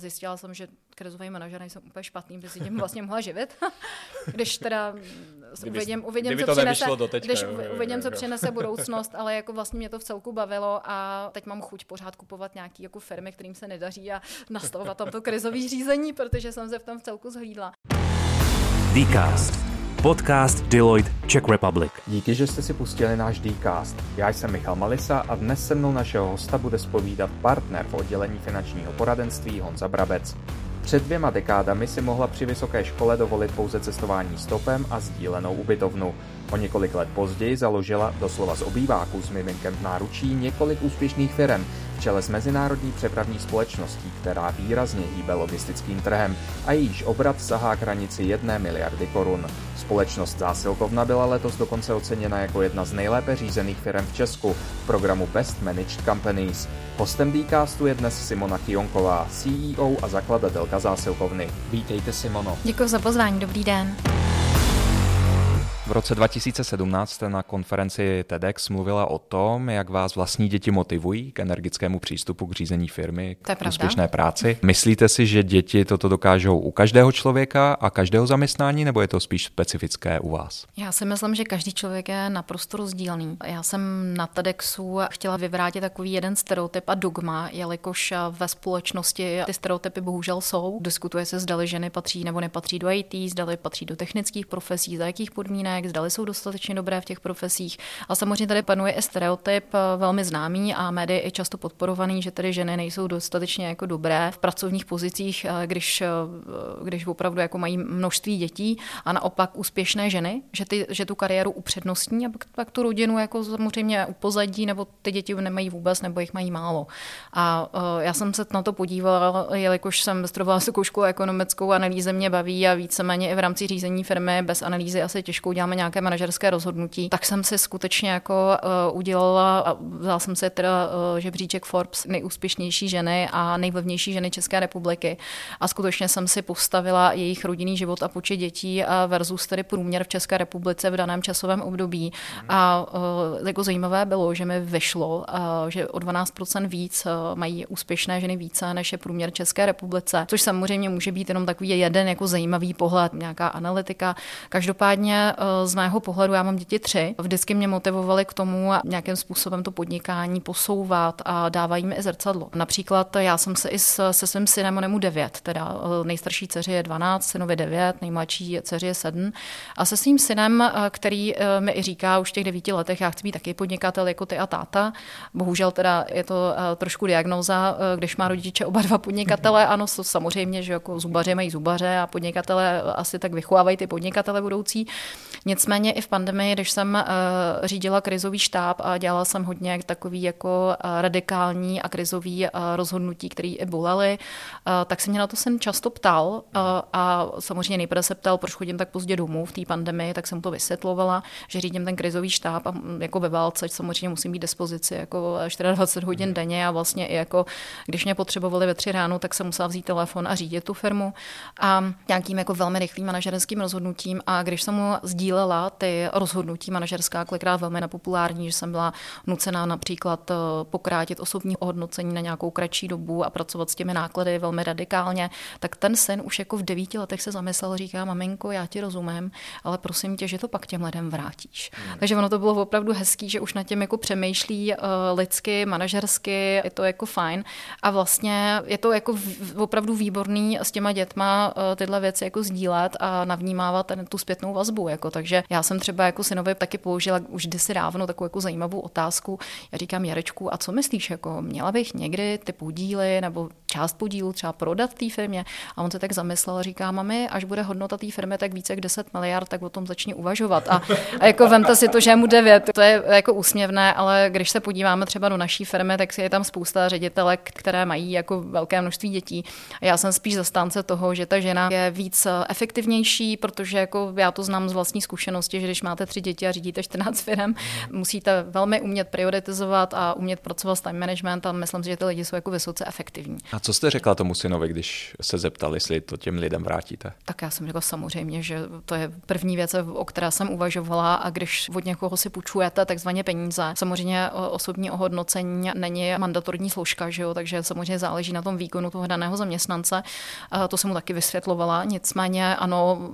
Zjistila jsem, že krizový manažer nejsem úplně špatný, by si tím vlastně mohla živit. když teda Kdyby- uvidím, uvidím kdyby co to přinese, nevyšlo doteďka, když jo, jo, jo, uvidím, co jo. přinese budoucnost, ale jako vlastně mě to v celku bavilo a teď mám chuť pořád kupovat nějaký jako firmy, kterým se nedaří a nastavovat tam to krizové řízení, protože jsem se v tom v celku zhlídla. Dcast. Podcast Deloitte Czech Republic. Díky, že jste si pustili náš Dcast. Já jsem Michal Malisa a dnes se mnou našeho hosta bude spovídat partner v oddělení finančního poradenství Honza Brabec. Před dvěma dekádami si mohla při vysoké škole dovolit pouze cestování stopem a sdílenou ubytovnu. O několik let později založila doslova z obýváků s miminkem v náručí několik úspěšných firm, v čele s mezinárodní přepravní společností, která výrazně hýbe logistickým trhem a jejíž obrat sahá k hranici 1 miliardy korun. Společnost Zásilkovna byla letos dokonce oceněna jako jedna z nejlépe řízených firm v Česku v programu Best Managed Companies. Hostem Dcastu je dnes Simona Kionková, CEO a zakladatelka Zásilkovny. Vítejte Simono. Děkuji za pozvání, dobrý den. V roce 2017 jste na konferenci TEDx mluvila o tom, jak vás vlastní děti motivují k energickému přístupu k řízení firmy, To k pravda. úspěšné práci. Myslíte si, že děti toto dokážou u každého člověka a každého zaměstnání, nebo je to spíš specifické u vás? Já si myslím, že každý člověk je naprosto rozdílný. Já jsem na TEDxu chtěla vyvrátit takový jeden stereotyp a dogma, jelikož ve společnosti ty stereotypy bohužel jsou. Diskutuje se, zdali ženy patří nebo nepatří do IT, zdali patří do technických profesí, za jakých podmínek, zdali jsou dostatečně dobré v těch profesích. A samozřejmě tady panuje i stereotyp eh, velmi známý a médii i často podporovaný, že tedy ženy nejsou dostatečně jako dobré v pracovních pozicích, eh, když, eh, když opravdu jako mají množství dětí a naopak úspěšné ženy, že, ty, že tu kariéru upřednostní a pak, tu rodinu jako samozřejmě upozadí, nebo ty děti nemají vůbec, nebo jich mají málo. A já jsem se na to podívala, jelikož jsem studovala vysokou školu ekonomickou, analýze mě baví a víceméně i v rámci řízení firmy bez analýzy asi těžko uděláme nějaké manažerské rozhodnutí, tak jsem si skutečně jako uh, udělala, a vzala jsem si teda uh, žebříček Forbes nejúspěšnější ženy a nejvlivnější ženy České republiky a skutečně jsem si postavila jejich rodinný život a počet dětí a versus tedy průměr v České republice v daném časovém období. A uh, jako zajímavé bylo, že mi vyšlo, uh, že o 12% víc uh, mají úspěšné ženy více, než je průměr České republice, což samozřejmě může být jenom takový jeden jako zajímavý pohled, nějaká analytika. Každopádně uh, z mého pohledu, já mám děti tři, vždycky mě motivovali k tomu nějakým způsobem to podnikání posouvat a dávají mi i zrcadlo. Například já jsem se i s, se svým synem, on je mu 9, teda uh, nejstarší dceři je 12, synovi 9, nejmladší dceři je 7. A se svým synem, uh, který uh, mi i říká už v těch devíti letech, já chci být taky podnikatel jako ty a táta. Bohužel teda je to trošku diagnoza, když má rodiče oba dva podnikatele, ano, samozřejmě, že jako zubaři mají zubaře a podnikatele asi tak vychovávají ty podnikatele budoucí. Nicméně i v pandemii, když jsem uh, řídila krizový štáb a dělala jsem hodně takový jako uh, radikální a krizový uh, rozhodnutí, které i bolely, tak se mě na to jsem často ptal a samozřejmě nejprve se ptal, proč chodím tak pozdě domů v té pandemii, tak jsem to vysvětlovala, že řídím ten krizový štáb a mm, jako ve válce samozřejmě musím být dispozici jako 24 hodin denně a vlastně i jako když mě potřebovali ve tři ráno, tak jsem musela vzít telefon a řídit tu firmu. A nějakým jako velmi rychlým manažerským rozhodnutím a když jsem mu sdílela ty rozhodnutí manažerská, kolikrát velmi nepopulární, že jsem byla nucená například eh, pokrátit osobní ohodnocení na nějakou kratší dobu a pracovat s těmi náklady velmi radikálně, tak ten syn už jako v devíti letech se zamyslel, říká, maminko, já ti rozumím, ale prosím tě, že to pak těm lidem vrátíš. Hmm. Takže ono to bylo opravdu hezký, že už na těm jako přemýšlí uh, lidsky, manažersky, je to jako fajn a vlastně je to jako v, opravdu výborný s těma dětma uh, tyhle věci jako sdílet a navnímávat ten, tu zpětnou vazbu. Jako. Takže já jsem třeba jako synovi taky použila už kdysi dávno takovou jako zajímavou otázku. Já říkám, Jarečku, a co myslíš, jako měla bych někdy ty podíly nebo část podílu třeba prodat té firmě? A on se tak zamyslel a říká, mami, až bude hodnota té firmy tak více jak 10 miliard, tak o tom začni uvažovat. A, a jako vemte si to, že je mu 9. To je jako úsměvné, ale když se podíváme třeba do naší firmy, tak je tam spousta ředitelek, které mají jako velké množství dětí. A já jsem spíš zastánce toho, že ta žena je víc efektivnější, protože jako já to znám z vlastní zkušenosti, že když máte tři děti a řídíte 14 firm, musíte velmi umět prioritizovat a umět pracovat s time management a myslím si, že ty lidi jsou jako vysoce efektivní. A Co jste řekla tomu synovi, když se zeptali, jestli to těm lidem vrátíte? Tak já jsem řekla samozřejmě, že to je první věc, o které jsem uvažovala a když od někoho si půjčujete takzvaně peníze, samozřejmě osobní ohodnocení není mandatorní složka, že jo? takže samozřejmě záleží na tom výkonu toho daného zaměstnance. A to jsem mu taky vysvětlovala. Nicméně ano,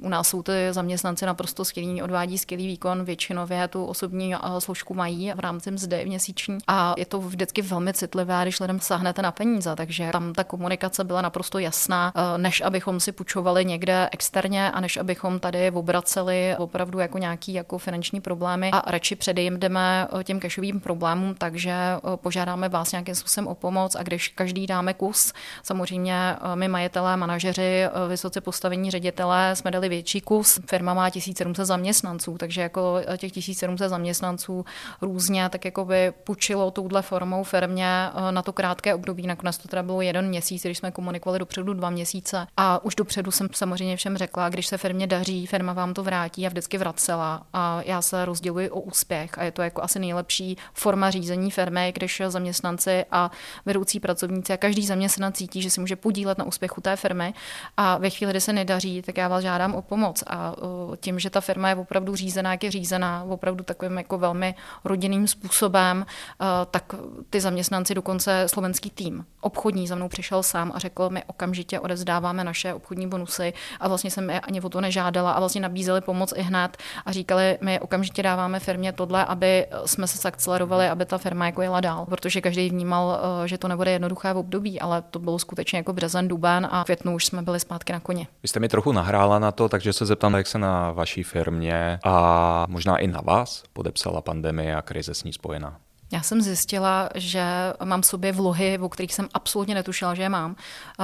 u nás jsou ty zaměstnanci naprosto skvělí, odvádí skvělý výkon, většinově tu osobní složku mají v rámci mzdy měsíční a je to vždycky velmi citlivé, když lidem sáhnete na peníze, takže tam ta komunikace byla naprosto jasná, eh, než abychom si půjčovali někde externě a než abychom tady obraceli opravdu jako nějaký jako finanční problémy a radši předejdeme eh, těm cashovým problémům, takže eh, požádáme vás nějakým způsobem o pomoc a když každý dáme kus, samozřejmě my majitelé, manažeři, vysoce postavení ředitelé jsme dali větší kus. Firma má 1700 zaměstnanců, takže jako těch 1700 zaměstnanců různě tak jako by půjčilo touhle formou firmě na to krátké období. Nakonec to teda bylo jeden měsíc, když jsme komunikovali dopředu dva měsíce. A už dopředu jsem samozřejmě všem řekla, když se firmě daří, firma vám to vrátí a vždycky vracela. A já se rozděluji o úspěch a je to jako asi nejlepší forma řízení firmy, když zaměstnanci a vedoucí pracovníci a každý zaměstnanec cítí, že si může podílet na úspěchu té firmy a ve chvíli, kdy se nedaří, tak já vás žádám o pomoc. A tím, že ta firma je opravdu řízená, jak je řízená, opravdu takovým jako velmi rodinným způsobem, tak ty zaměstnanci dokonce slovenský tým obchodní za mnou přišel sám a řekl, my okamžitě odezdáváme naše obchodní bonusy a vlastně jsem je ani o to nežádala a vlastně nabízeli pomoc i hned a říkali, my okamžitě dáváme firmě tohle, aby jsme se zakcelerovali, aby ta firma jako jela dál, protože každý vnímal, eh, že to nebude jednoduché v období, ale to bylo skutečně jako březen, duben a v květnu už jsme byli zpátky na koni. Vy jste mi trochu nahrála na to, takže se zeptám, jak se na vaší firmě a možná i na vás podepsala pandemie a krize s ní spojená. Já jsem zjistila, že mám v sobě vlohy, o kterých jsem absolutně netušila, že je mám.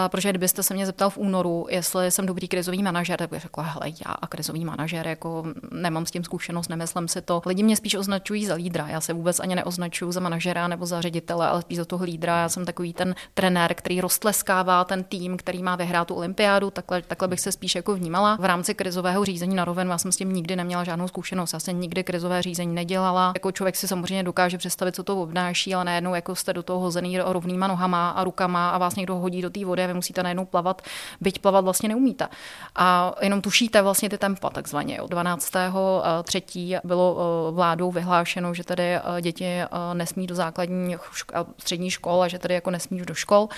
Protože kdybyste se mě zeptal v únoru, jestli jsem dobrý krizový manažer, tak bych řekla, hele, já a krizový manažer, jako nemám s tím zkušenost, nemyslím si to. Lidi mě spíš označují za lídra. Já se vůbec ani neoznačuju za manažera nebo za ředitele, ale spíš za toho lídra. Já jsem takový ten trenér, který roztleskává ten tým, který má vyhrát tu olympiádu. Takhle, takhle bych se spíš jako vnímala. V rámci krizového řízení na roven, já jsem s tím nikdy neměla žádnou zkušenost. Já jsem nikdy krizové řízení nedělala. Jako člověk si samozřejmě dokáže představit, co to obnáší, ale najednou jako jste do toho hozený rovnýma nohama a rukama a vás někdo hodí do té vody a vy musíte najednou plavat, byť plavat vlastně neumíte. A jenom tušíte vlastně ty tempa takzvaně. 12. třetí bylo eh, vládou vyhlášeno, že tady eh, děti eh, nesmí do základní střední škol a že tady jako nesmí do škol.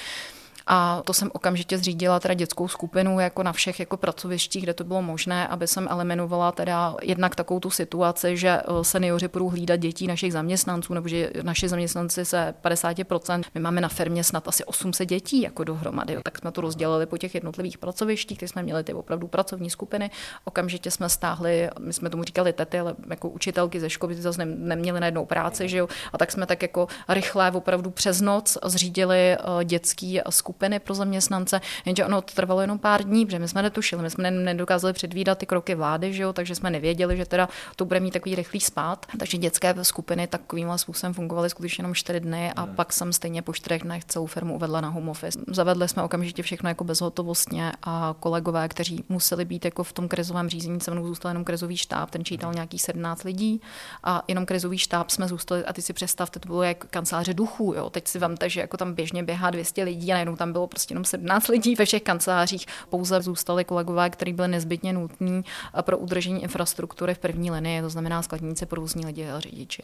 A to jsem okamžitě zřídila teda dětskou skupinu jako na všech jako pracovištích, kde to bylo možné, aby jsem eliminovala teda jednak takovou tu situaci, že eh, seniori budou hlídat dětí našich zaměstnanců, nebo že naši zaměstnanci se 50%, my máme na firmě snad asi 800 dětí jako dohromady, tak jsme to rozdělili po těch jednotlivých pracovištích, kde jsme měli ty opravdu pracovní skupiny. Okamžitě jsme stáhli, my jsme tomu říkali tety, ale jako učitelky ze školy zase neměli najednou práci, že jo? A tak jsme tak jako rychle opravdu přes noc zřídili eh, dětský skupiny skupiny pro zaměstnance, jenže ono to trvalo jenom pár dní, protože my jsme netušili, my jsme nedokázali předvídat ty kroky vlády, že jo, takže jsme nevěděli, že teda to bude mít takový rychlý spát. Takže dětské skupiny takovým způsobem fungovaly skutečně jenom čtyři dny a pak jsem stejně po čtyřech dnech celou firmu uvedla na home office. Zavedli jsme okamžitě všechno jako bezhotovostně a kolegové, kteří museli být jako v tom krizovém řízení, se mnou zůstal jenom krizový štáb, ten čítal nějakých 17 lidí a jenom krizový štáb jsme zůstali a ty si představte, to bylo jak kanceláře duchů, jo. Teď si vemte, že jako tam běžně běhá 200 lidí a najednou tam bylo prostě jenom 17 lidí ve všech kancelářích. Pouze zůstali kolegové, kteří byli nezbytně nutní pro udržení infrastruktury v první linii, to znamená skladníci, provozní lidi a řidiči.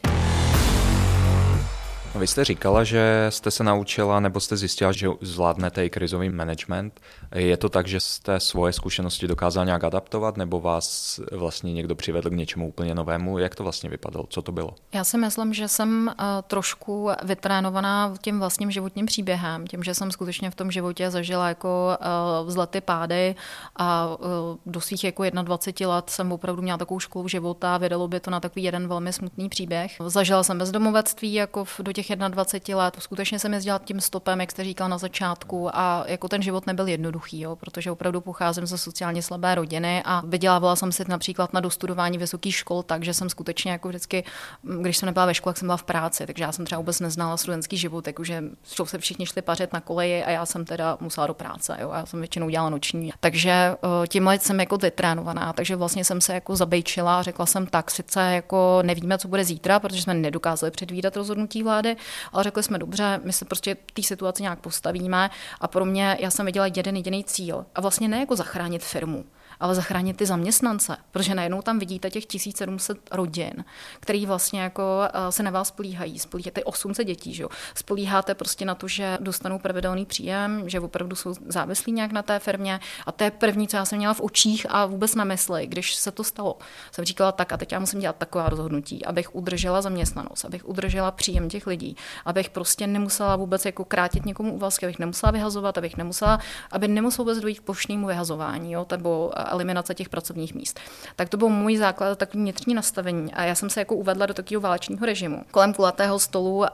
Vy jste říkala, že jste se naučila nebo jste zjistila, že zvládnete i krizový management. Je to tak, že jste svoje zkušenosti dokázal nějak adaptovat nebo vás vlastně někdo přivedl k něčemu úplně novému? Jak to vlastně vypadalo? Co to bylo? Já si myslím, že jsem uh, trošku vytrénovaná tím vlastním životním příběhem, tím, že jsem skutečně v tom životě zažila jako vzlety pády a uh, do svých jako 21 let jsem opravdu měla takovou školu života, vydalo by to na takový jeden velmi smutný příběh. Zažila jsem bezdomovectví jako v, do těch 21 let. Skutečně jsem jezdila tím stopem, jak jste říkal na začátku, a jako ten život nebyl jednoduchý, jo, protože opravdu pocházím ze sociálně slabé rodiny a vydělávala jsem si například na dostudování vysokých škol, takže jsem skutečně jako vždycky, když jsem nebyla ve škole, jsem byla v práci, takže já jsem třeba vůbec neznala studentský život, takže se všichni šli pařet na koleji a já jsem teda musela do práce, jo, já jsem většinou dělala noční. Takže eh, tímhle jsem jako vytrénovaná, takže vlastně jsem se jako zabejčila a řekla jsem tak, sice jako nevíme, co bude zítra, protože jsme nedokázali předvídat rozhodnutí vlády, vlády, ale řekli jsme dobře, my se prostě té situaci nějak postavíme. A pro mě já jsem viděla jeden jediný cíl. A vlastně ne jako zachránit firmu, ale zachránit ty zaměstnance, protože najednou tam vidíte těch 1700 rodin, který vlastně jako eh, se na vás spolíhají, spolíháte 800 dětí, že spolíháte prostě na to, že dostanou pravidelný příjem, že opravdu jsou závislí nějak na té firmě. A to je první, co já jsem měla v očích a vůbec na mysli, když se to stalo. Jsem říkala tak a teď já musím dělat taková rozhodnutí, abych udržela zaměstnanost, abych udržela příjem těch lidí, abych prostě nemusela vůbec jako krátit někomu úvazky, abych nemusela vyhazovat, abych nemusela, aby nemuselo vůbec dojít k plošnému vyhazování, jo, nebo eliminace těch pracovních míst. Tak to byl můj základ, takový vnitřní nastavení. A já jsem se jako uvedla do takového válečního režimu. Kolem kulatého stolu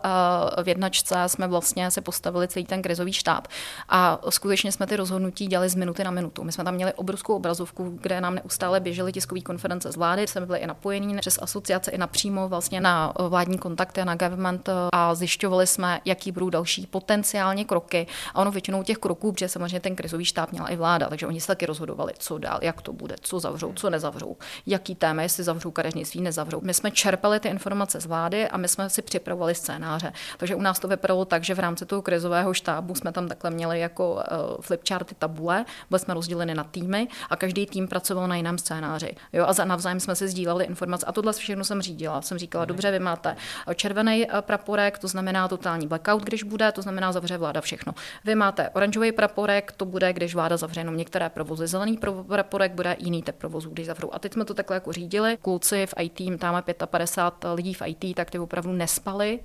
v jednačce jsme vlastně se postavili celý ten krizový štáb. A skutečně jsme ty rozhodnutí dělali z minuty na minutu. My jsme tam měli obrovskou obrazovku, kde nám neustále běžely tiskové konference z vlády, jsme byli i napojení přes asociace i napřímo vlastně na vládní kontakty, na government a zjišťovali jsme, jaký budou další potenciálně kroky. A ono většinou těch kroků, protože samozřejmě ten krizový štáb měla i vláda, takže oni se taky rozhodovali, co dál, jak to bude, co zavřou, co nezavřou, jaký téma, jestli zavřou kadeřnictví, nezavřou. My jsme čerpali ty informace z vlády a my jsme si připravovali scénáře. Takže u nás to vypadalo tak, že v rámci toho krizového štábu jsme tam takhle měli jako uh, flipcharty tabule, byli jsme rozděleni na týmy a každý tým pracoval na jiném scénáři. Jo, a za navzájem jsme si sdíleli informace. A tohle všechno jsem řídila. Jsem říkala, dobře, vy máte červený eh, praporek, to znamená totální blackout, když bude, to znamená zavře vláda všechno. Vy máte oranžový praporek, to bude, když vláda zavře jenom některé provozy. Zelený praporek bude jiný typ provozu, když zavřou. A teď jsme to takhle jako řídili. Kluci v IT, tam 55 lidí v IT, tak ty opravdu nespali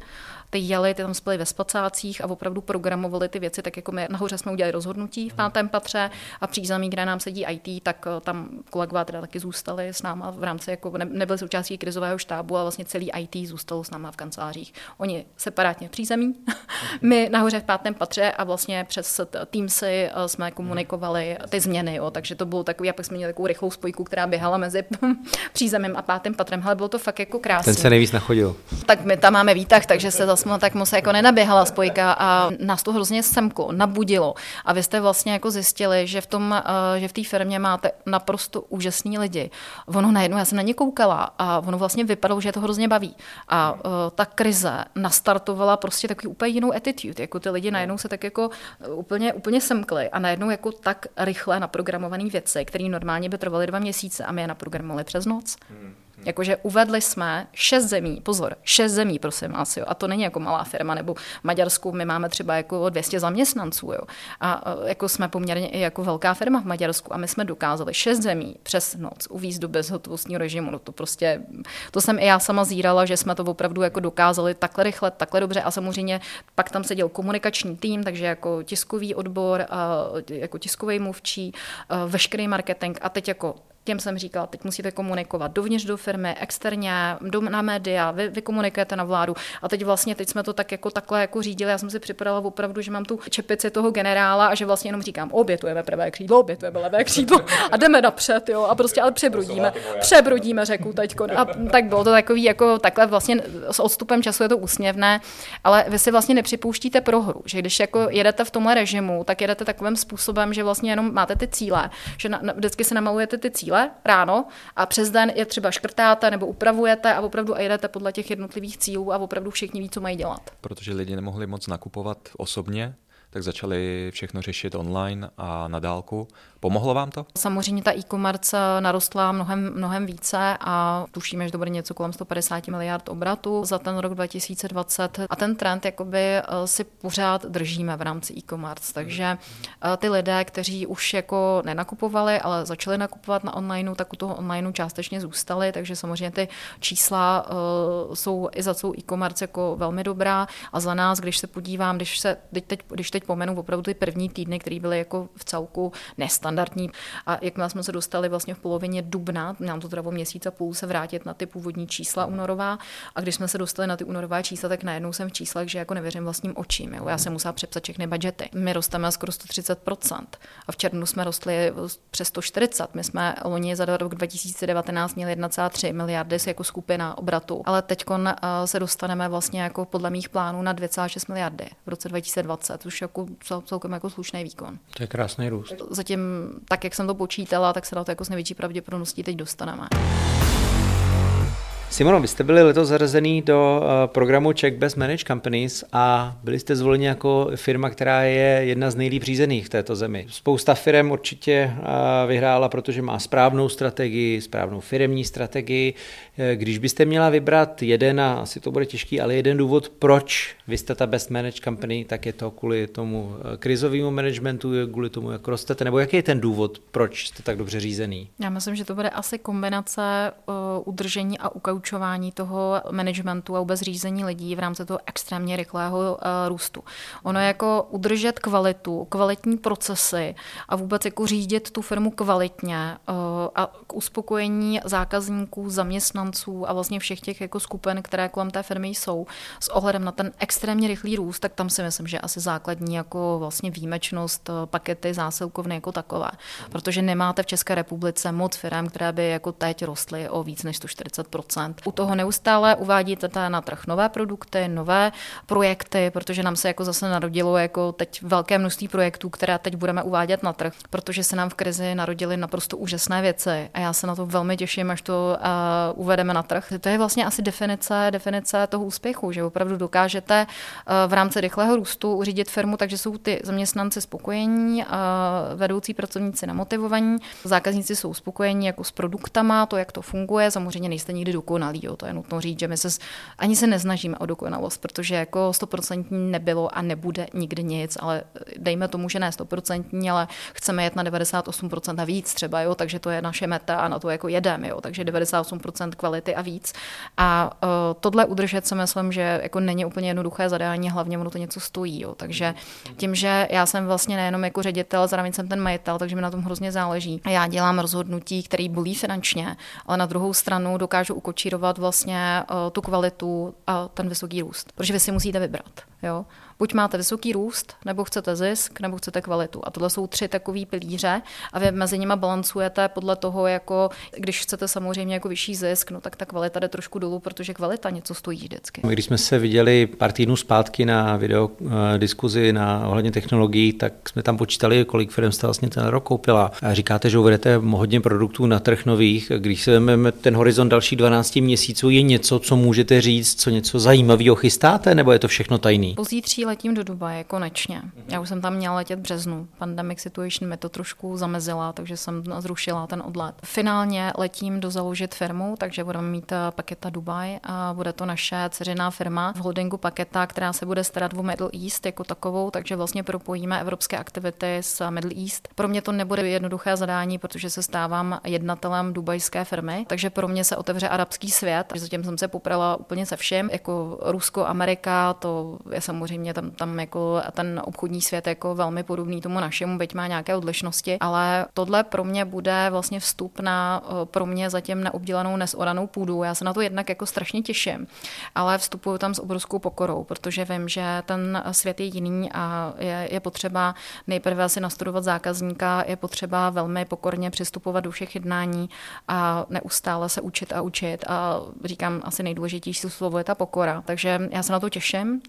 ty jeli, ty tam spali ve spacácích a opravdu programovali ty věci, tak jako my nahoře jsme udělali rozhodnutí v pátém patře a přízemí, kde nám sedí IT, tak eh, tam kolegové teda taky zůstali s náma v rámci, jako ne, nebyli součástí krizového štábu, ale vlastně celý IT zůstalo s náma v kancelářích. Oni separátně v přízemí, my nahoře v pátém patře a vlastně přes Teamsy eh, jsme komunikovali ty změny, jo, takže to bylo takový, a pak jsme měli takovou rychlou spojku, která běhala mezi přízemím a pátým patrem, ale bylo to fakt jako krásné. Ten se nejvíc nachodil. Tak my tam máme výtah, takže se zase tak moc jako nenaběhala spojka a nás to hrozně semklo, nabudilo. A vy jste vlastně jako zjistili, že v tom, eh, že v té firmě máte naprosto úžasní lidi. Ono najednou, já jsem na ně koukala a ono vlastně vypadalo, že je to hrozně baví. A uh, ta krize nastartovala prostě takový úplně jinou attitude. Jako ty lidi najednou se tak jako úplně, úplně semkli a najednou jako tak rychle naprogramované věci, které normálně by trvaly dva měsíce a my je naprogramovali přes noc. Hmm. Jakože uvedli jsme šest zemí, pozor, šest zemí, prosím vás, jo. A to není jako malá firma, nebo v Maďarsku my máme třeba jako 200 zaměstnanců, jo. A e, jako jsme poměrně i jako velká firma v Maďarsku a my jsme dokázali šest zemí přes noc uvízt do bezhotovostního režimu. No to prostě, to jsem i já sama zírala, že jsme to opravdu jako dokázali takhle rychle, takhle dobře a samozřejmě pak tam seděl komunikační tým, takže jako tiskový odbor, jako tiskový mluvčí, veškerý marketing a teď jako těm jsem říkala, teď musíte komunikovat dovnitř do firmy, externě, do, na média, vy, vy komunikujete na vládu. A teď vlastně, teď jsme to tak jako takhle jako řídili. Já jsem si připadala opravdu, že mám tu čepici toho generála a že vlastně jenom říkám, obětujeme pravé křídlo, obětujeme levé křídlo a jdeme napřed, jo, a prostě ale přebrodíme, přebrodíme řeku teď. A tak bylo to takový, jako takhle vlastně s odstupem času je to úsměvné, ale vy si vlastně nepřipouštíte prohru, že když jako jedete v tomhle režimu, tak jedete takovým způsobem, že vlastně jenom máte ty cíle, že na, na, vždycky se namalujete ty cíle cíle ráno a přes den je třeba škrtáte nebo upravujete a opravdu a jedete podle těch jednotlivých cílů a opravdu všichni ví, co mají dělat. Protože lidi nemohli moc nakupovat osobně, tak začali všechno řešit online a na dálku. Pomohlo vám to? Samozřejmě ta e-commerce narostla mnohem, mnohem více a tušíme, že to bude něco kolem 150 miliard obratu za ten rok 2020 a ten trend jakoby eh, si pořád držíme v rámci e-commerce, takže eh, ty lidé, kteří už jako nenakupovali, ale začali nakupovat na onlineu, tak u toho onlineu částečně zůstali, takže samozřejmě ty čísla uh, jsou i za celou e-commerce jako velmi dobrá. A za nás, když se podívám, když se teď, když teď pomenu opravdu ty první týdny, které byly jako v celku nestandardní, standardní. A jakmile jsme se dostali vlastně v polovině dubna, nám to trvalo měsíc a půl se vrátit na ty původní čísla únorová. A když jsme se dostali na ty únorová čísla, tak najednou jsem v číslech, že jako nevěřím vlastním očím. Jo. Já jsem musela přepsat všechny budžety. My rosteme skoro 130%. A v červnu jsme rostli přes 140. My jsme loni za rok 2019 měli 1,3 miliardy jako skupina obratu. Ale teď eh, se dostaneme vlastně jako podle mých plánů na 2,6 miliardy v roce 2020, což jako celkem jako slušný výkon. To je krásný růst. Zatím tak, jak jsem to počítala, tak se na to jako s největší pravděpodobností teď dostaneme. Simono, vy jste byli letos zařazený do eh, programu Czech Best Managed Companies a byli jste zvoleni jako firma, která je jedna z nejlíp řízených v této zemi. Spousta firm určitě eh, vyhrála, protože má správnou strategii, správnou firemní strategii. Eh, když byste měla vybrat jeden, a asi to bude těžký, ale jeden důvod, proč vy jste ta Best Managed Company, tak je to kvůli tomu krizovému managementu, kvůli tomu, jak rostete, nebo jaký je ten důvod, proč jste tak dobře řízený? Já myslím, že to bude asi kombinace udržení a ukaučování zjednodušování toho managementu a vůbec řízení lidí v rámci toho extrémně rychlého uh, růstu. Ono je jako udržet kvalitu, kvalitní procesy a vůbec jako řídit tu firmu kvalitně uh, a k uspokojení zákazníků, zaměstnanců a vlastně všech těch jako skupin, které kolem té firmy jsou, s ohledem na ten extrémně rychlý růst, tak tam si myslím, že asi základní jako vlastně výjimečnost eh, pakety zásilkovny jako takové. Protože nemáte v České republice moc firm, které by jako teď rostly o víc než 140 u toho neustále uvádíte na trh nové produkty, nové projekty, protože nám se jako zase narodilo jako teď velké množství projektů, které teď budeme uvádět na trh, protože se nám v krizi narodily naprosto úžasné věci a já se na to velmi těším, až to uh, uvedeme na trh. To je vlastně asi definice, definice toho úspěchu, že opravdu dokážete uh, v rámci rychlého růstu uřídit firmu, takže jsou ty zaměstnanci spokojení, uh, vedoucí pracovníci namotivovaní, zákazníci jsou spokojení jako s produktama, to, jak to funguje, samozřejmě nejste nikdy dokonalí dokonalý. Jo. To je nutno říct, že my se ani se nesnažíme o dokonalost, protože jako stoprocentní nebylo a nebude nikdy nic, ale dejme tomu, že ne stoprocentní, ale chceme jet na 98% a víc třeba, jo, takže to je naše meta a na to jako jedeme, jo, takže 98% kvality a víc. A uh, tohle udržet si myslím, že jako není úplně jednoduché zadání, hlavně ono to něco stojí, jo, takže tím, že já jsem vlastně nejenom jako ředitel, zároveň jsem ten majitel, takže mi na tom hrozně záleží. A já dělám rozhodnutí, který bolí finančně, ale na druhou stranu dokážu ukočírovat sledovat vlastně uh, tu kvalitu a ten vysoký růst. Protože vy si musíte vybrat. Jo? Buď máte vysoký růst, nebo chcete zisk, nebo chcete kvalitu. A tohle jsou tři takové pilíře a vy mezi nimi balancujete podle toho, jako když chcete samozřejmě jako vyšší zisk, no tak ta kvalita jde trošku dolů, protože kvalita něco stojí vždycky. Když jsme se viděli pár týdnů zpátky na video uh, diskuzi na ohledně technologií, tak jsme tam počítali, kolik firm jste vlastně ten rok koupila. A říkáte, že uvedete hodně produktů na trh nových. Když se vezmeme ten horizont další 12 měsíců, je něco, co můžete říct, co něco zajímavého chystáte, nebo je to všechno tajný? Pozítří letím do Dubaje konečně. Já už jsem tam měla letět v březnu. Pandemic situation mi to trošku zamezila, takže jsem zrušila ten odlet. Finálně letím do založit firmu, takže budeme mít eh, Paketa Dubaj a bude to naše dceřiná firma v holdingu Paketa, která se bude starat o Middle East jako takovou, takže vlastně propojíme evropské aktivity s Middle East. Pro mě to nebude jednoduché zadání, protože se stávám jednatelem dubajské firmy, takže pro mě se otevře arabský svět. Zatím jsem se poprala úplně se všem, jako Rusko, Amerika, to je samozřejmě tam, tam jako ten obchodní svět jako velmi podobný tomu našemu, byť má nějaké odlišnosti, ale tohle pro mě bude vlastně vstup na pro mě zatím neobdělanou, nesoranou půdu. Já se na to jednak jako strašně těším, ale vstupuju tam s obrovskou pokorou, protože vím, že ten svět je jiný a je, je potřeba nejprve asi nastudovat zákazníka, je potřeba velmi pokorně přistupovat do všech jednání a neustále se učit a učit a říkám, asi nejdůležitější slovo je ta pokora. Takže já se na to těším,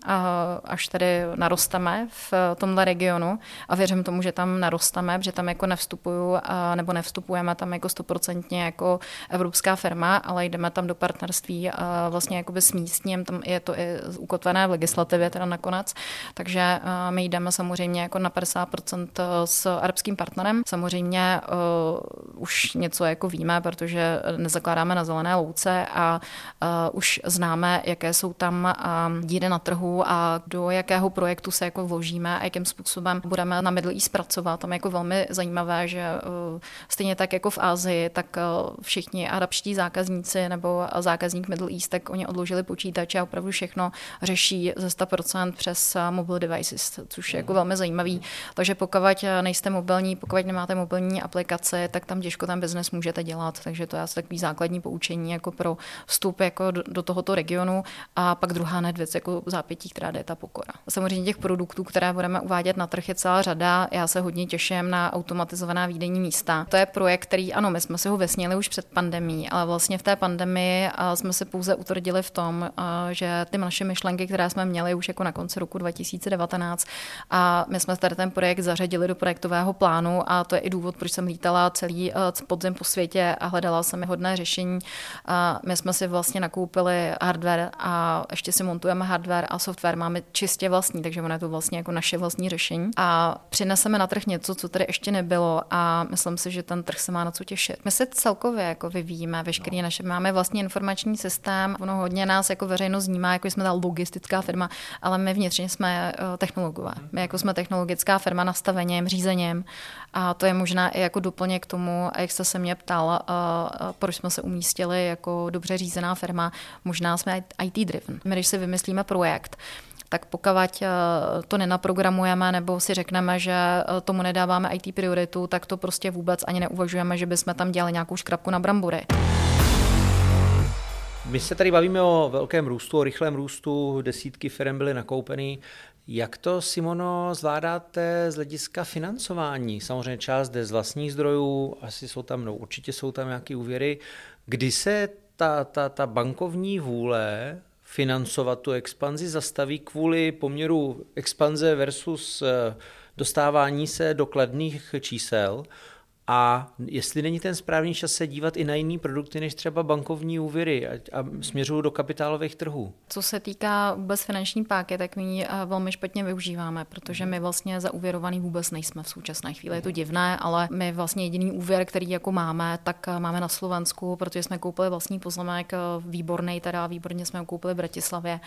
až tady narosteme v tomhle regionu a věřím tomu, že tam narosteme, že tam jako nevstupuju nebo nevstupujeme tam jako stoprocentně jako evropská firma, ale jdeme tam do partnerství vlastně jakoby s místním, tam je to i ukotvené v legislativě teda nakonec, takže my jdeme samozřejmě jako na 50% s arabským partnerem. Samozřejmě uh, už něco jako víme, protože nezakládáme na zelené louce a uh, už známe, jaké jsou tam uh, díry na trhu a do jakého projektu se jako vložíme a jakým způsobem budeme na Middle East pracovat. Tam je jako velmi zajímavé, že uh, stejně tak jako v Ázii, tak uh, všichni arabští zákazníci nebo zákazník Middle East, tak oni odložili počítače a opravdu všechno řeší ze 100% přes mobile devices, což je jako velmi zajímavý. Takže pokud nejste mobilní, pokud nemáte mobilní aplikace, tak tam těžko ten biznes můžete dělat. Takže to je asi takový základní poučení jako pro vstup jako do, do tohoto regionu. A pak druhá hned věc jako zápětí, která jde ta pokora. Samozřejmě těch produktů, které budeme uvádět na trh, je celá řada. Já se hodně těším na automatizovaná výdejní místa. To je projekt, který, ano, my jsme si ho vesnili už před pandemí, ale vlastně v té pandemii jsme se pouze utvrdili v tom, že ty naše myšlenky, které jsme měli už jako na konci roku 2019, a my jsme tady ten projekt zařadili do projektového plánu a to je i důvod, proč jsem lítala celý podzem po světě a hledala jsem hodné řešení. My jsme si vlastně nakoupili hardware a ještě si montujeme hardware a software máme čistě vlastní, takže ono je to vlastně jako naše vlastní řešení. A přineseme na trh něco, co tady ještě nebylo a myslím si, že ten trh se má na co těšit. My se celkově jako vyvíjíme, veškerý no. naše, máme vlastně informační systém, ono hodně nás jako veřejnost vnímá, jako jsme ta logistická firma, ale my vnitřně jsme eh, technologové. My jako jsme technologická firma nastavením, řízením a to je možná i jako doplněk k tomu, jak jste se mě ptal, eh, eh, proč jsme se umístili jako dobře řízená firma, možná jsme IT driven. My když si vymyslíme projekt, tak pokud eh, to nenaprogramujeme nebo si řekneme, že eh, tomu nedáváme IT prioritu, tak to prostě vůbec ani neuvažujeme, že bychom tam dělali nějakou škrapku na brambory. My se tady bavíme o velkém růstu, o rychlém růstu, desítky firm byly nakoupeny. Jak to, Simono, zvládáte z hlediska financování? Samozřejmě část jde z vlastních zdrojů, asi jsou tam, no určitě jsou tam nějaké úvěry. Kdy se ta, ta, ta bankovní vůle financovat tu expanzi zastaví kvůli poměru expanze versus eh, dostávání se do kladných čísel a jestli není ten správný čas se dívat i na jiné produkty než třeba bankovní úvěry a, a směřují do kapitálových trhů. Co se týká vůbec finanční páky, tak my ji eh, velmi špatně využíváme, protože my vlastně zauvěrovaný vůbec nejsme v současné chvíli. Je to divné, ale my vlastně jediný úvěr, který jako máme, tak eh, máme na Slovensku, protože jsme koupili vlastní pozemek, eh, výborný, teda výborně jsme ho koupili v Bratislavě,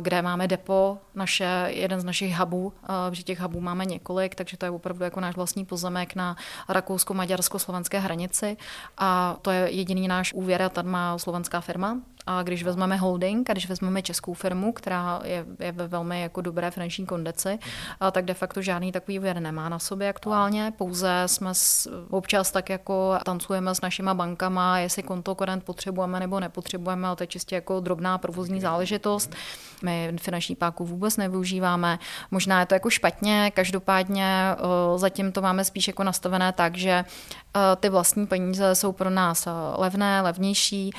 kde máme depo, naše, jeden z našich hubů, že těch hubů máme několik, takže to je opravdu jako náš vlastní pozemek na Rakou rakousko-maďarsko-slovenské hranici a to je jediný náš úvěr a tam má slovenská firma. A když vezmeme holding a když vezmeme českou firmu, která je, je ve velmi jako dobré finanční kondici, a tak de facto žádný takový úvěr nemá na sobě aktuálně. Pouze jsme s, občas tak jako tancujeme s našima bankama, jestli konto korent potřebujeme nebo nepotřebujeme, ale to je čistě jako drobná provozní záležitost. My finanční páku vůbec nevyužíváme. Možná je to jako špatně, každopádně zatím to máme spíš jako nastavené tak, že ty vlastní peníze jsou pro nás levné, levnější,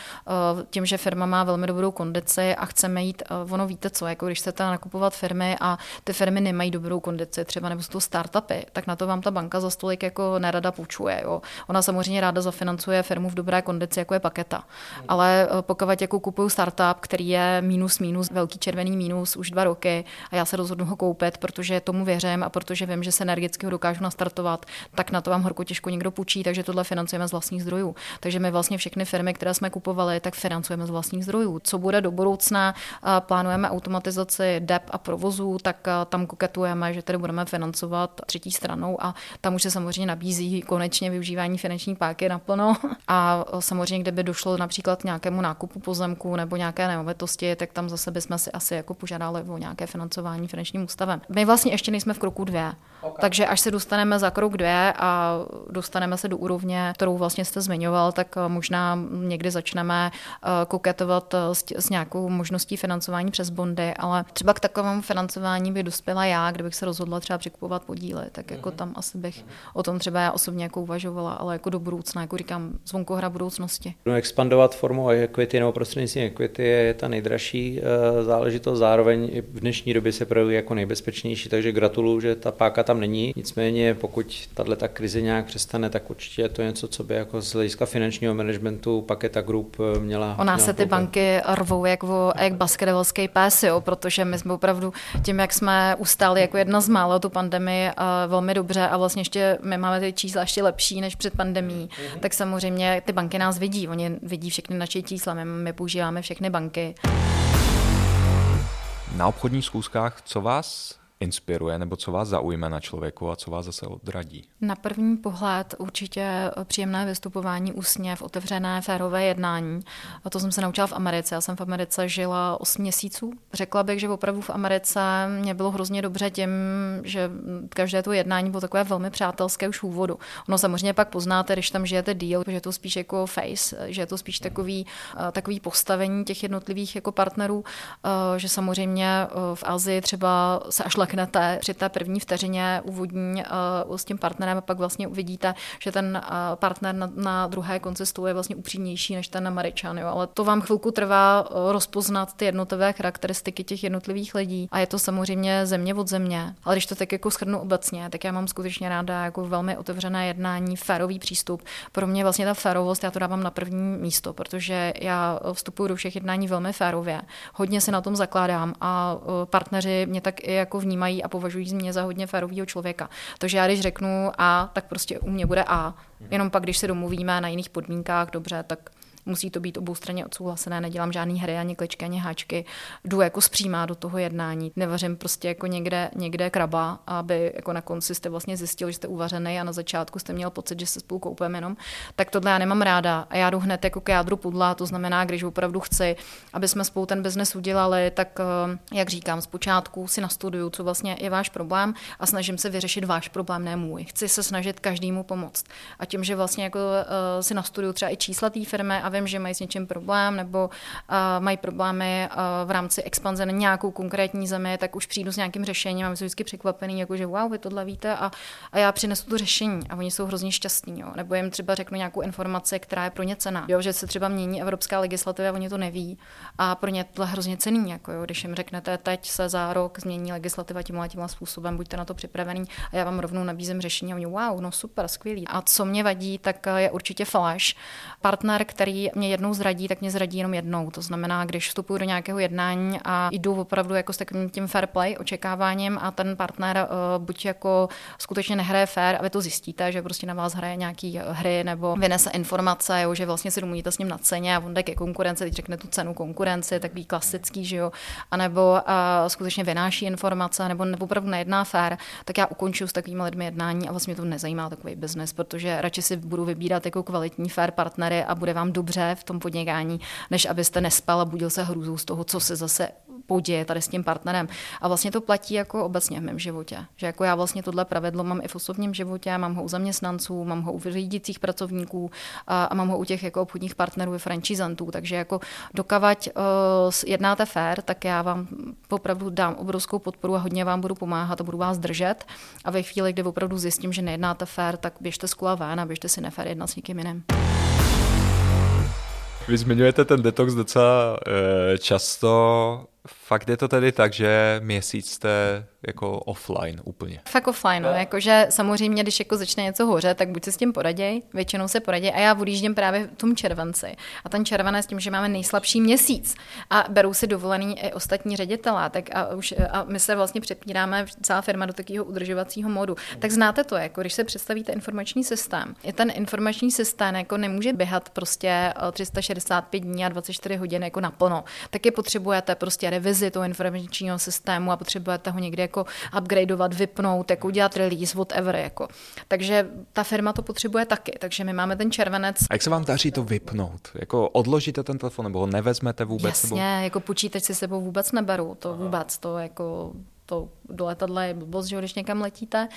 tím, že firma má velmi dobrou kondici a chceme jít, ono víte co, jako když chcete nakupovat firmy a ty firmy nemají dobrou kondici, třeba nebo jsou to startupy, tak na to vám ta banka za stolik jako nerada půjčuje. Jo. Ona samozřejmě ráda zafinancuje firmu v dobré kondici, jako je paketa. Ale pokud jako kupuju startup, který je minus minus, velký červený minus už dva roky a já se rozhodnu ho koupit, protože tomu věřím a protože vím, že se energicky ho dokážu nastartovat, tak na to vám horko těžko někdo půjčí, takže tohle financujeme z vlastních zdrojů. Takže my vlastně všechny firmy, které jsme kupovali, tak financujeme z vlastních zdrojů. Co bude do budoucna, plánujeme automatizaci DEP a provozů, tak tam koketujeme, že tedy budeme financovat třetí stranou a tam už se samozřejmě nabízí konečně využívání finanční páky naplno. A samozřejmě, kdyby došlo například nějakému nákupu pozemku nebo nějaké nemovitosti, tak tam zase bychom si asi jako požádali o nějaké financování finančním ústavem. My vlastně ještě nejsme v kroku dvě. Okay. Takže až se dostaneme za krok dvě a dostaneme se do úrovně, kterou vlastně jste zmiňoval, tak možná někdy začneme eh, koketovat eh, s, s nějakou možností financování přes bondy, ale třeba k takovému financování by dospěla já, kdybych se rozhodla třeba překupovat podíly, tak jako mhm. tam asi bych o tom třeba já osobně jako uvažovala, ale jako do budoucna, jako říkám, zvonkohra budoucnosti. No, expandovat formou equity nebo prostřednictvím equity je ta nejdražší záležitost, zároveň i v dnešní době se projevuje jako nejbezpečnější, takže gratuluju, že ta páka tam není. Nicméně, pokud tahle ta krize nějak přestane, tak určitě je to něco, co by jako z hlediska finančního managementu Paketa Group eh, měla. Ona měla se ty banky rvou jak, vo, jak basketbalský pes, jo, protože my jsme opravdu tím, jak jsme ustáli jako jedna z mála tu pandemii uh, velmi dobře a vlastně ještě my máme ty čísla ještě lepší než před pandemí, mm-hmm. tak samozřejmě ty banky nás vidí, oni vidí všechny naše čísla, my, my používáme všechny banky. Na obchodních schůzkách, co vás inspiruje nebo co vás zaujme na člověku a co vás zase odradí? Na první pohled určitě příjemné vystupování úsně v otevřené férové jednání. A to jsem se naučila v Americe. Já jsem v Americe žila 8 měsíců. Řekla bych, že opravdu v Americe mě bylo hrozně dobře tím, že každé to jednání bylo takové velmi přátelské už úvodu. Ono samozřejmě pak poznáte, když tam žijete díl, že je to spíš jako face, že je to spíš takový, eh, takový postavení těch jednotlivých jako partnerů, eh, že samozřejmě eh, v Azii třeba se až leknete při té první vteřině úvodní s tím partnerem a pak vlastně uvidíte, že ten partner na, na druhé konci stolu je vlastně upřímnější než ten Američan. Jo. Ale to vám chvilku trvá rozpoznat ty jednotlivé charakteristiky těch jednotlivých lidí a je to samozřejmě země od země. Ale když to tak jako schrnu obecně, tak já mám skutečně ráda jako velmi otevřené jednání, férový přístup. Pro mě vlastně ta férovost, já to dávám na první místo, protože já vstupuji do všech jednání velmi férově. Hodně se na tom zakládám a partneři mě tak i jako vnímají a považují mě za hodně férového člověka. Takže já když řeknu A, tak prostě u mě bude A. Jenom pak, když se domluvíme na jiných podmínkách, dobře, tak musí to být oboustranně odsouhlasené, nedělám žádný hry, ani kličky, ani háčky, jdu jako zpřímá do toho jednání, nevařím prostě jako někde, někde kraba, aby jako na konci jste vlastně zjistili, že jste uvařený a na začátku jste měl pocit, že se spolu koupeme jenom, tak tohle já nemám ráda a já jdu hned jako k jádru pudla, to znamená, když opravdu chci, aby jsme spolu ten biznes udělali, tak eh, jak říkám, zpočátku si nastuduju, co vlastně je váš problém a snažím se vyřešit váš problém, ne můj. Chci se snažit každému pomoct. A tím, že vlastně jako uh, si nastuduju třeba i čísla té firmy a vím, že mají s něčím problém nebo uh, mají problémy uh, v rámci expanze na nějakou konkrétní zemi, tak už přijdu s nějakým řešením a my jsou vždycky překvapený, jako že wow, vy tohle víte a, a já přinesu to řešení a oni jsou hrozně šťastní. Jo. Nebo jim třeba řeknu nějakou informaci, která je pro ně cená. Jo, že se třeba mění evropská legislativa, oni to neví a pro ně to je hrozně cený. Jako jo. Když jim řeknete, teď se za rok změní legislativa tím a tímhle způsobem, buďte na to připravený a já vám rovnou nabízím řešení a oni wow, no super, skvělý. A co mě vadí, tak je určitě flash. Partner, který mě jednou zradí, tak mě zradí jenom jednou. To znamená, když vstupuji do nějakého jednání a jdu opravdu jako s takovým tím fair play očekáváním a ten partner uh, buď jako skutečně nehraje fair a vy to zjistíte, že prostě na vás hraje nějaký hry nebo vynese informace, jo, že vlastně si domluvíte s ním na ceně a on jde ke konkurence, teď řekne tu cenu konkurence, takový klasický, že jo, anebo uh, skutečně vynáší informace nebo opravdu nejedná fair, tak já ukončuju s takovými lidmi jednání a vlastně to nezajímá takový biznes, protože radši si budu vybírat jako kvalitní fair partnery a bude vám dobře v tom podnikání, než abyste nespal a budil se hrůzou z toho, co se zase poděje tady s tím partnerem. A vlastně to platí jako obecně v mém životě. Že jako já vlastně tohle pravidlo mám i v osobním životě, mám ho u zaměstnanců, mám ho u řídících pracovníků a, a mám ho u těch jako obchodních partnerů i franchisantů. Takže jako dokavať uh, jednáte fair, tak já vám opravdu dám obrovskou podporu a hodně vám budu pomáhat a budu vás držet. A ve chvíli, kdy opravdu zjistím, že nejednáte fair, tak běžte z kula ven a běžte si nefér jednat s někým jiným. Vy zmiňujete ten detox docela e, často. Fakt je to tedy tak, že měsíc jste jako offline úplně. Fakt offline, no. jakože samozřejmě, když jako začne něco hořet, tak buď se s tím poraděj, většinou se poraděj a já odjíždím právě v tom červenci. A ten červenec s tím, že máme nejslabší měsíc a berou si dovolený i ostatní ředitelé, tak a, už, a my se vlastně přepíráme celá firma do takového udržovacího modu. Tak znáte to, jako když se představíte informační systém. Je ten informační systém jako nemůže běhat prostě 365 dní a 24 hodin jako naplno. Taky potřebujete prostě revizi toho informačního systému a potřebujete ho někde jako upgradeovat, vypnout, jako udělat release, whatever. Jako. Takže ta firma to potřebuje taky, takže my máme ten červenec. A jak se vám daří to vypnout? Jako odložíte ten telefon nebo ho nevezmete vůbec? Jasně, nebo... jako počítač si sebou vůbec neberu, to vůbec, to jako to do letadla je blbost, že když někam letíte.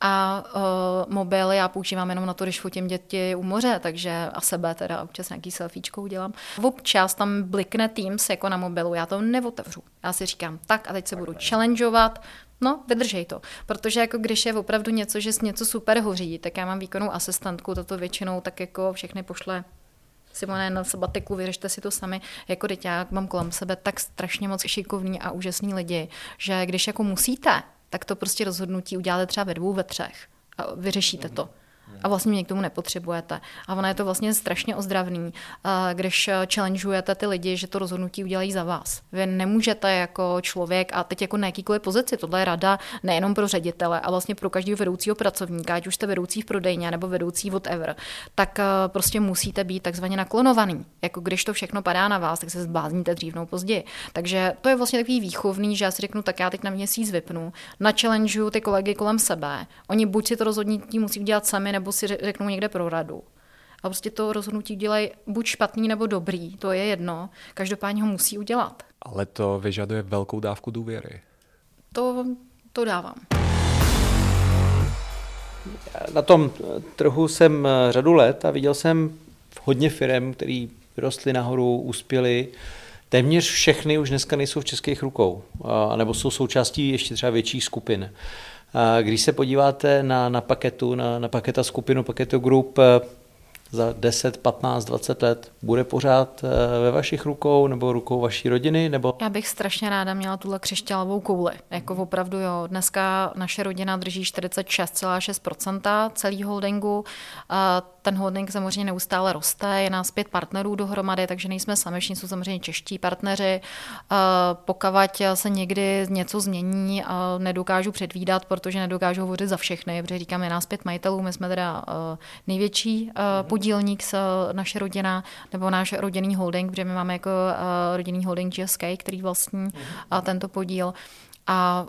A uh, mobil já používám jenom na to, když fotím děti u moře, takže a sebe teda občas nějaký selfiečko udělám. Občas tam blikne Teams jako na mobilu, já to neotevřu. Já si říkám, tak a teď se budu challengeovat, No, vydržej to. Protože jako když je opravdu něco, že něco super hoří, tak já mám výkonnou asistentku, toto většinou tak jako všechny pošle Simone, na sabatiku, vyřešte si to sami. Jako teď já mám kolem sebe tak strašně moc šikovní a úžasní lidi, že když jako musíte, tak to prostě rozhodnutí uděláte třeba ve dvou, ve třech a vyřešíte to. A vlastně mě k tomu nepotřebujete. A ono je to vlastně strašně ozdravný, eh, když challengeujete ty lidi, že to rozhodnutí udělají za vás. Vy nemůžete jako člověk, a teď jako na jakýkoliv pozici, tohle je rada nejenom pro ředitele, a vlastně pro každého vedoucího pracovníka, ať už jste vedoucí v prodejně nebo vedoucí whatever, tak eh, prostě musíte být takzvaně naklonovaný. Jako když to všechno padá na vás, tak se zblázníte dřív nebo později. Takže to je vlastně takový výchovný, že já si řeknu, tak já teď na měsíc vypnu, na ty kolegy kolem sebe. Oni buď si to rozhodnutí musí udělat sami, nebo si řeknou někde pro radu. A prostě to rozhodnutí dělají buď špatný nebo dobrý, to je jedno. Každopádně ho musí udělat. Ale to vyžaduje velkou dávku důvěry. To, to dávám. Na tom trhu jsem eh, řadu let a viděl jsem hodně firm, který rostly nahoru, uspěli. Téměř všechny už dneska nejsou v českých rukou, nebo jsou součástí ještě třeba větších skupin. Když se podíváte na, na paketu, na, na paketa skupinu, paketu group, za 10, 15, 20 let bude pořád eh, ve vašich rukou nebo rukou vaší rodiny? Nebo... Já bych strašně ráda měla tuhle křišťálovou kouli. Jako opravdu jo. Dneska naše rodina drží 46,6% celý holdingu. Ten holding samozřejmě neustále roste, je nás pět partnerů dohromady, takže nejsme sami, všichni jsou samozřejmě čeští partneři. Pokud se někdy něco změní, nedokážu předvídat, protože nedokážu hovořit za všechny, protože říkám, je nás pět majitelů, my jsme teda největší podíl podílník s eh, naše rodina nebo náš rodinný holding, protože my máme jako uh, rodinný holding GSK, který vlastní uh, tento podíl. A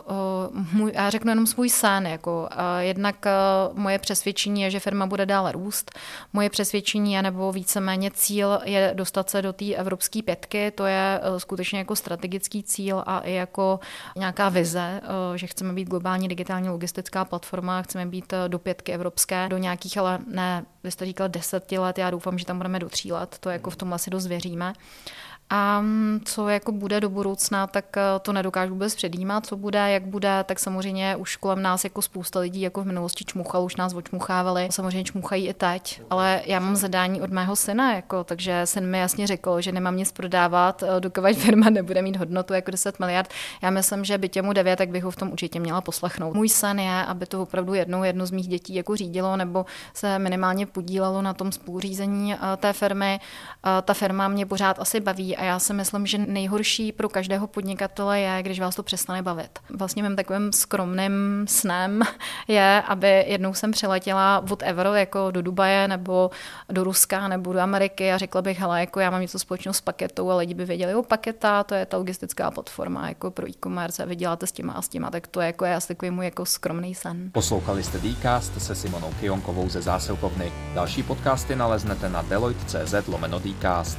uh, můj, já řeknu jenom svůj sen. Jako, uh, jednak uh, moje přesvědčení je, že firma bude dále růst. Moje přesvědčení je, nebo víceméně cíl je dostat se do té evropské pětky. To je skutečně jako strategický cíl a i jako nějaká vize, že chceme být globální digitální logistická platforma, chceme být do pětky evropské, do nějakých, ale ne, vy jste říkal deseti let, já doufám, že tam budeme do tří let, to jako v tom asi dost věříme. A mm, co jako bude do budoucna, tak eh, to nedokážu vůbec předjímat, co bude, jak bude, tak samozřejmě už kolem nás jako spousta lidí jako v minulosti čmuchal, už nás očmuchávali, samozřejmě čmuchají i teď, ale já mám zadání od mého syna, jako, takže syn mi jasně řekl, že nemám nic prodávat, eh, dokud firma nebude mít hodnotu jako 10 miliard. Já myslím, že by těmu 9, tak bych ho v tom určitě měla poslechnout. Můj sen je, aby to opravdu jednou jedno z mých dětí jako řídilo nebo se minimálně podílelo na tom spoluřízení eh, té firmy. Ta firma mě pořád asi baví a já si myslím, že nejhorší pro každého podnikatele je, když vás to přestane bavit. Vlastně mým takovým skromným snem je, aby jednou jsem přiletěla od Ever jako do Dubaje nebo do Ruska nebo do Ameriky a řekla bych, hele, jako já mám něco společného s paketou a lidi by věděli, o paketa, to je ta logistická platforma jako pro e-commerce a vy děláte s těma a s těma, tak to je jako já takový můj jako skromný sen. Poslouchali jste Dcast se Simonou Kionkovou ze zásilkovny. Další podcasty naleznete na deloitte.cz lomeno Dcast.